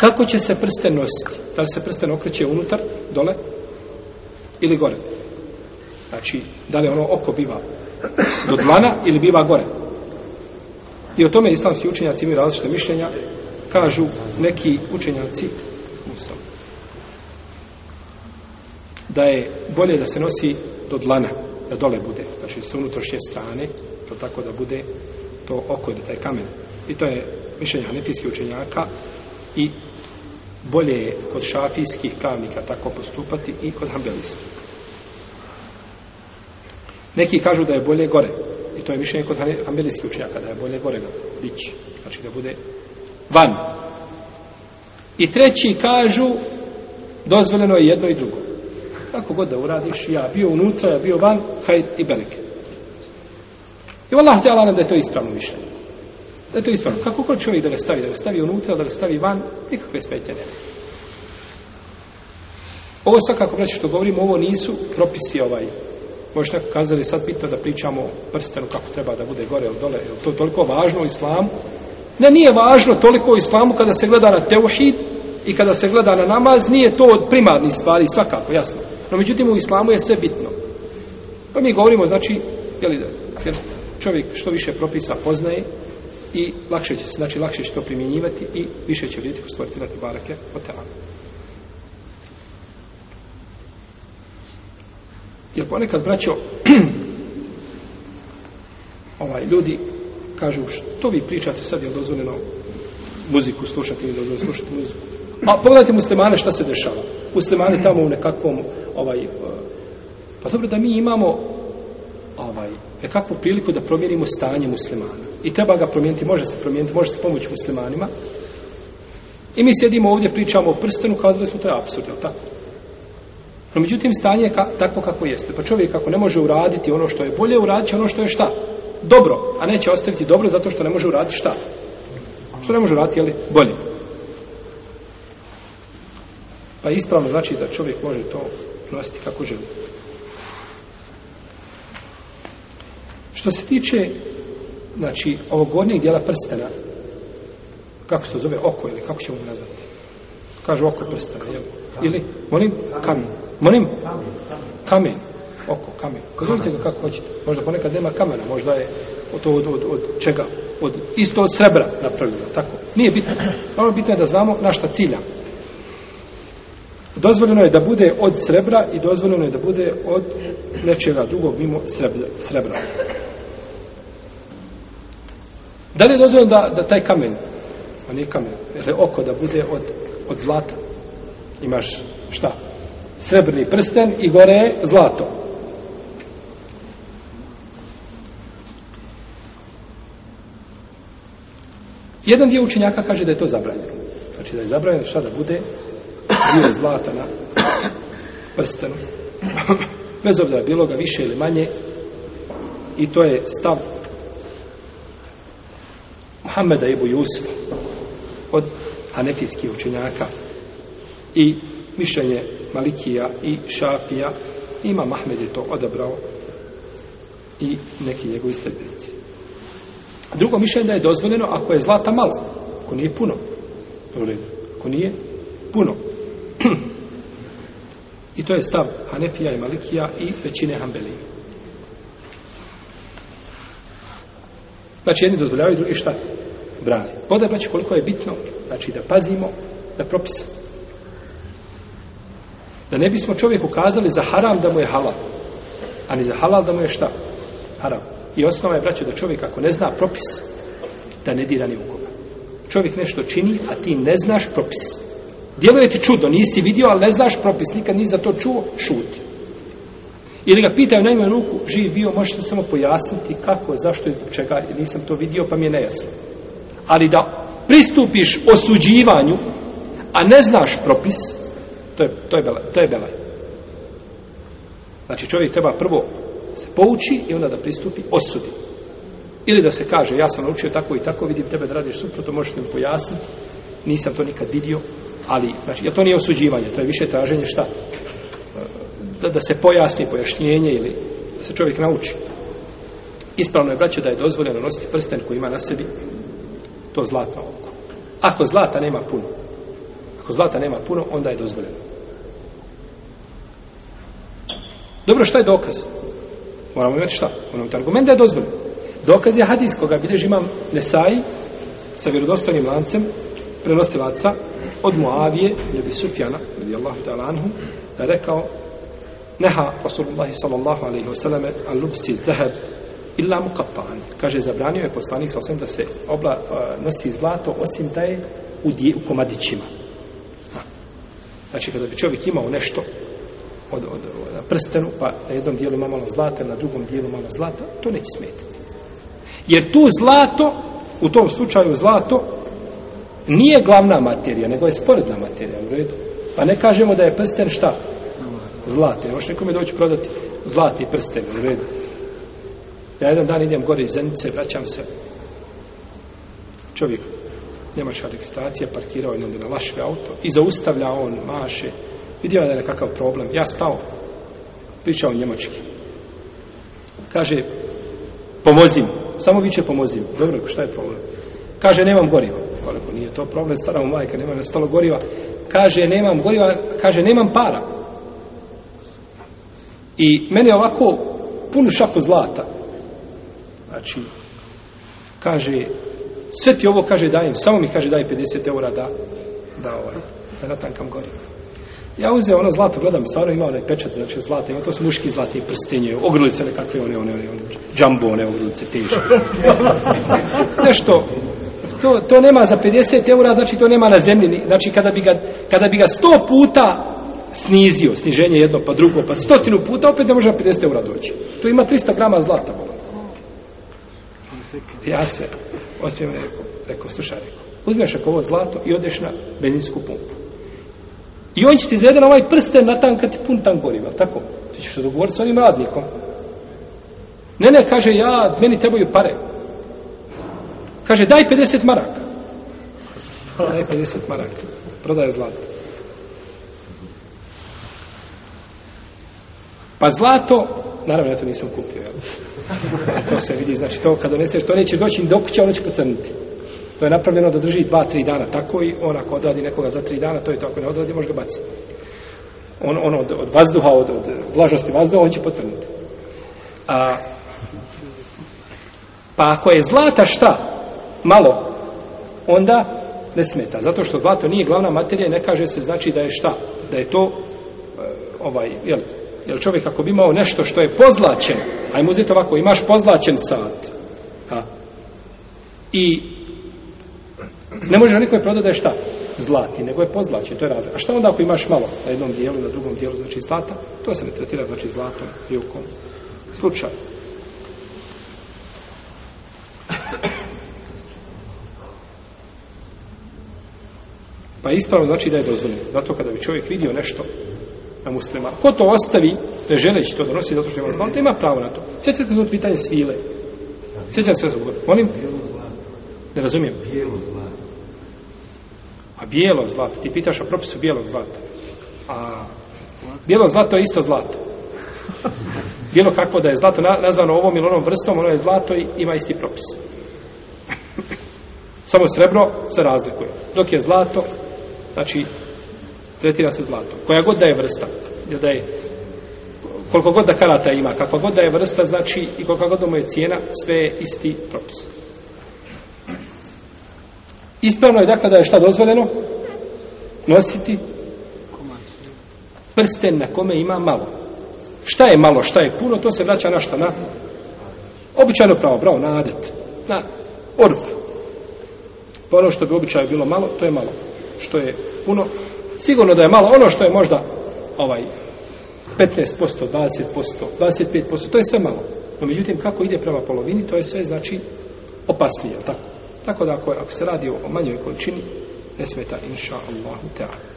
Kako će se prsten nositi? Da li se prsten okreće unutar, dole ili gore? Znači, da li ono oko biva do dlana ili biva gore? I o tome islamski učenjaci imaju različite mišljenja, kažu neki učenjaci musel, da je bolje da se nosi do dlana, da dole bude, znači sa unutrašnje strane, to tako da bude to oko da taj kamen. I to je mišljenje hanefijskih učenjaka i bolje je kod šafijskih pravnika tako postupati i kod hambelijskih. Neki kažu da je bolje gore. I to je mišljenje kod hambelijskih učenjaka, da je bolje gore dići. Znači da bude van. I treći kažu, dozvoljeno je jedno i drugo. Kako god da uradiš, ja bio unutra, ja bio van, hajt i bereke. I Allah htjela nam da je to ispravno mišljenje. Da e, to ispravno. Kako god čovjek da ga stavi, da ga stavi unutra, da ga stavi van, nikakve smetje nema. Ovo svakako, braći, što govorimo, ovo nisu propisi ovaj. Možda kazali sad bitno da pričamo prstenu kako treba da bude gore ili dole. Je to toliko važno u islamu? Ne, nije važno toliko u islamu kada se gleda na teuhid i kada se gleda na namaz, nije to od primarnih stvari, svakako, jasno. No, međutim, u islamu je sve bitno. Pa mi govorimo, znači, jeli, jel, čovjek što više propisa poznaje, i lakše će se, znači lakše će to primjenjivati i više će vidjeti kod barake od Jer ponekad, braćo, ovaj, ljudi kažu, što vi pričate sad, je dozvoljeno muziku slušati ili dozvoljeno slušati muziku? A pogledajte muslimane šta se dešava. Muslimane tamo u nekakvom, ovaj, pa dobro da mi imamo ovaj, e, kakvu priliku da promijenimo stanje muslimana. I treba ga promijeniti, može se promijeniti, može se pomoći muslimanima. I mi sjedimo ovdje, pričamo o prstenu, kazali smo to je jel tako? No, međutim, stanje je ka, takvo kako jeste. Pa čovjek ako ne može uraditi ono što je bolje, uradit će ono što je šta? Dobro, a neće ostaviti dobro zato što ne može uraditi šta? Što ne može uraditi, ali bolje. Pa ispravno znači da čovjek može to nositi kako želi. Što se tiče, znači, ovog gornjeg dijela prstena, kako se to zove, oko ili kako ćemo ga nazvati? Kažu oko prstena, jel? Ili, molim, kamen. Molim? Kamen. Oko, kamen. Pozovite ga kako hoćete. Možda ponekad nema kamena, možda je to od, od, od čega? Od, isto od srebra napravljeno, tako. Nije bitno. Ono bitno je da znamo na cilja. Dozvoljeno je da bude od srebra i dozvoljeno je da bude od nečega drugog mimo srebra. Da li je da, da taj kamen, a nije kamen, oko da bude od, od zlata? Imaš šta? Srebrni prsten i gore je zlato. Jedan dio učenjaka kaže da je to zabranjeno. Znači da je zabranjeno šta da bude dio zlata na prstenu. Bez obzira bilo ga više ili manje i to je stav Mohameda Ibu jus od hanefijskih učenjaka i mišljenje Malikija i Šafija ima Mahmed je to odabrao i neki njegovi stredbenici. Drugo mišljenje da je dozvoljeno ako je zlata malo, ako nije puno. Ako nije puno. I to je stav Hanefija i Malikija i većine Hambelija. Znači jedni dozvoljavaju, drugi šta? Brane. Podabaći koliko je bitno, znači da pazimo da propisa. Da ne bismo čovjeku kazali za haram da mu je halal, a ni za halal da mu je šta? Haram. I osnova je, braćo, da čovjek ako ne zna propis, da ne dira ni u koga. Čovjek nešto čini, a ti ne znaš propis. Djeluje ti čudo, nisi vidio, ali ne znaš propis, nikad nisi za to čuo, šuti. Ili ga pitaju najmanju ruku, živ bio, možete samo pojasniti kako, zašto i zbog čega, nisam to vidio pa mi je nejasno. Ali da pristupiš osuđivanju, a ne znaš propis, to je, to je, belaj, to je Znači čovjek treba prvo se pouči i onda da pristupi osudi. Ili da se kaže, ja sam naučio tako i tako, vidim tebe da radiš suprotno, možete mi pojasniti, nisam to nikad vidio, ali, znači, ja to nije osuđivanje, to je više traženje šta? da, se pojasni pojašnjenje ili da se čovjek nauči. Ispravno je, braćo, da je dozvoljeno nositi prsten koji ima na sebi to zlatno oko. Ako zlata nema puno, ako zlata nema puno, onda je dozvoljeno. Dobro, šta je dokaz? Moramo imati šta? Moramo imati argument da je dozvoljeno. Dokaz je hadis koga bilježi imam nesaj sa vjerodostojnim lancem prenosilaca od Muavije, ljubi Sufjana, radijallahu ta'ala anhu, da rekao Neha Rasulullah sallallahu alaihi wasallam al lupsi zahab illa muqatta'an. Kaže, zabranio je poslanik sa da se obla, nosi zlato osim da je u, komadićima. Znači, kada bi čovjek imao nešto od, prstenu, pa na jednom dijelu ima malo zlata, na drugom dijelu malo zlata, to neće smetiti. Jer tu zlato, u tom slučaju zlato, nije glavna materija, nego je sporedna materija, u redu. Pa ne kažemo da je prsten šta? zlate. Ne možeš nekome doći prodati zlati prsten, u redu. Ja jedan dan idem gore iz Zenice, vraćam se. Čovjek, njemačka registracija, parkirao je na lašve auto i zaustavlja on, maše. Vidio je da je nekakav problem. Ja stao, pričao njemački. Kaže, pomozim. Samo viće pomozim. Dobro, šta je problem? Kaže, nemam goriva. Koliko nije to problem, stara mu majka, nema nastalo goriva. Kaže, nemam goriva, kaže, nemam para. I meni ovako punu šaku zlata. Znači, kaže, sve ti ovo kaže dajem, samo mi kaže daj 50 eura da, da ovaj, da natankam gorivo. Ja uzeo ono zlato, gledam, stvarno ima onaj pečat, znači zlata, ima to su muški zlati prstenje, ogrlice nekakve, one, one, one, one, džambo, one ogrlice, Nešto, to, to nema za 50 eura, znači to nema na zemlji, znači kada bi ga, kada bi ga sto puta snizio, sniženje jedno pa drugo, pa stotinu puta, opet ne može 50 eura doći. To ima 300 grama zlata, bolo. Ja se osvijem rekao, rekao, slušaj, rekao, uzmeš ako ovo zlato i odeš na benzinsku pumpu. I on će ti za jedan ovaj prsten natankati pun tank goriva, tako? Ti ćeš se dogovoriti s onim radnikom. Ne, ne, kaže, ja, meni trebaju pare. Kaže, daj 50 maraka. Daj 50 maraka. Prodaje zlato. Pa zlato, naravno ja to nisam kupio, jel? E, to se vidi, znači to kad doneseš, to neće doći dok će, ono će pocrniti. To je napravljeno da drži dva, tri dana tako i on ako odradi nekoga za tri dana, to je to, ako ne odradi, može ga baciti. On, od, vazduha, od, vlažnosti vazduha, on će pocrniti. A, pa ako je zlata šta? Malo. Onda ne smeta. Zato što zlato nije glavna materija i ne kaže se znači da je šta? Da je to e, ovaj, jel, jer čovjek ako bi imao nešto što je pozlačen, ajmo uzeti ovako, imaš pozlačen sat, a, i ne može nikome prodati da šta? Zlati, nego je pozlačen, to je razlika. A šta onda ako imaš malo na jednom dijelu, na drugom dijelu, znači zlata? To se ne tretira, znači zlatom i u kom slučaju. Pa ispravno znači da je dozvoljeno. Zato kada bi čovjek vidio nešto na muslima. Ko to ostavi, ne želeći to donosi zato što ima to ima pravo na to. Sjećate se od pitanje svile. sjećam se od Molim? Ne razumijem. Bijelo zlato. A bijelo zlato. Ti pitaš o propisu bijelog zlata. A bijelo zlato je isto zlato. Bilo kakvo da je zlato nazvano ovom ili onom vrstom, ono je zlato i ima isti propis. Samo srebro se razlikuje. Dok je zlato, znači tretira se zlato. Koja god da je vrsta, da je koliko god da karata ima, kakva god da je vrsta, znači i koliko god da mu je cijena, sve je isti propis. Ispravno je dakle da je šta dozvoljeno? Nositi prste na kome ima malo. Šta je malo, šta je puno, to se vraća na šta? Na običajno pravo, bravo, na adet, na orf. Pa ono što bi običaj bilo malo, to je malo. Što je puno, Sigurno da je malo ono što je možda ovaj 15%, 20%, 25%, to je sve malo. No međutim, kako ide prema polovini, to je sve znači opasnije, tako? Tako da ako, ako se radi o, manjoj količini, ne smeta, inša Allahu ta'ala.